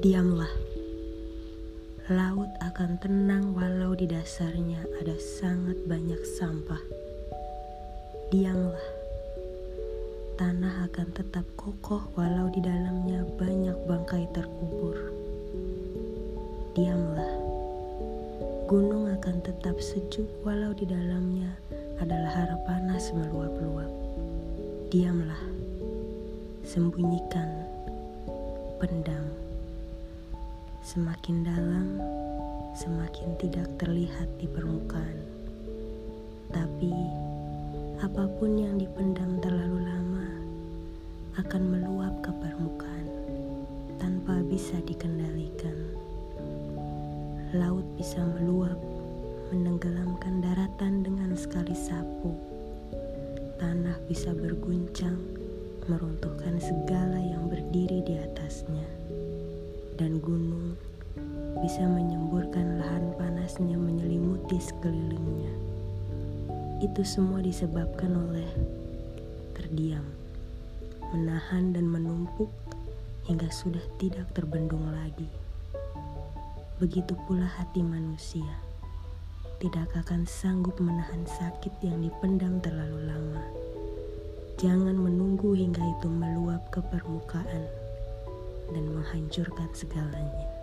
Diamlah. Laut akan tenang walau di dasarnya ada sangat banyak sampah. Diamlah. Tanah akan tetap kokoh walau di dalamnya banyak bangkai terkubur. Diamlah. Gunung akan tetap sejuk walau di dalamnya adalah hara panas meluap-luap. Diamlah. Sembunyikan. Pendam. Semakin dalam, semakin tidak terlihat di permukaan. Tapi, apa pun yang dipendam terlalu lama akan meluap ke permukaan tanpa bisa dikendalikan. Laut bisa meluap, menenggelamkan daratan dengan sekali sapu. Tanah bisa berguncang, meruntuhkan segala dan gunung bisa menyemburkan lahan panasnya menyelimuti sekelilingnya. Itu semua disebabkan oleh terdiam, menahan dan menumpuk hingga sudah tidak terbendung lagi. Begitu pula hati manusia tidak akan sanggup menahan sakit yang dipendam terlalu lama. Jangan menunggu hingga itu meluap ke permukaan dan menghancurkan segalanya.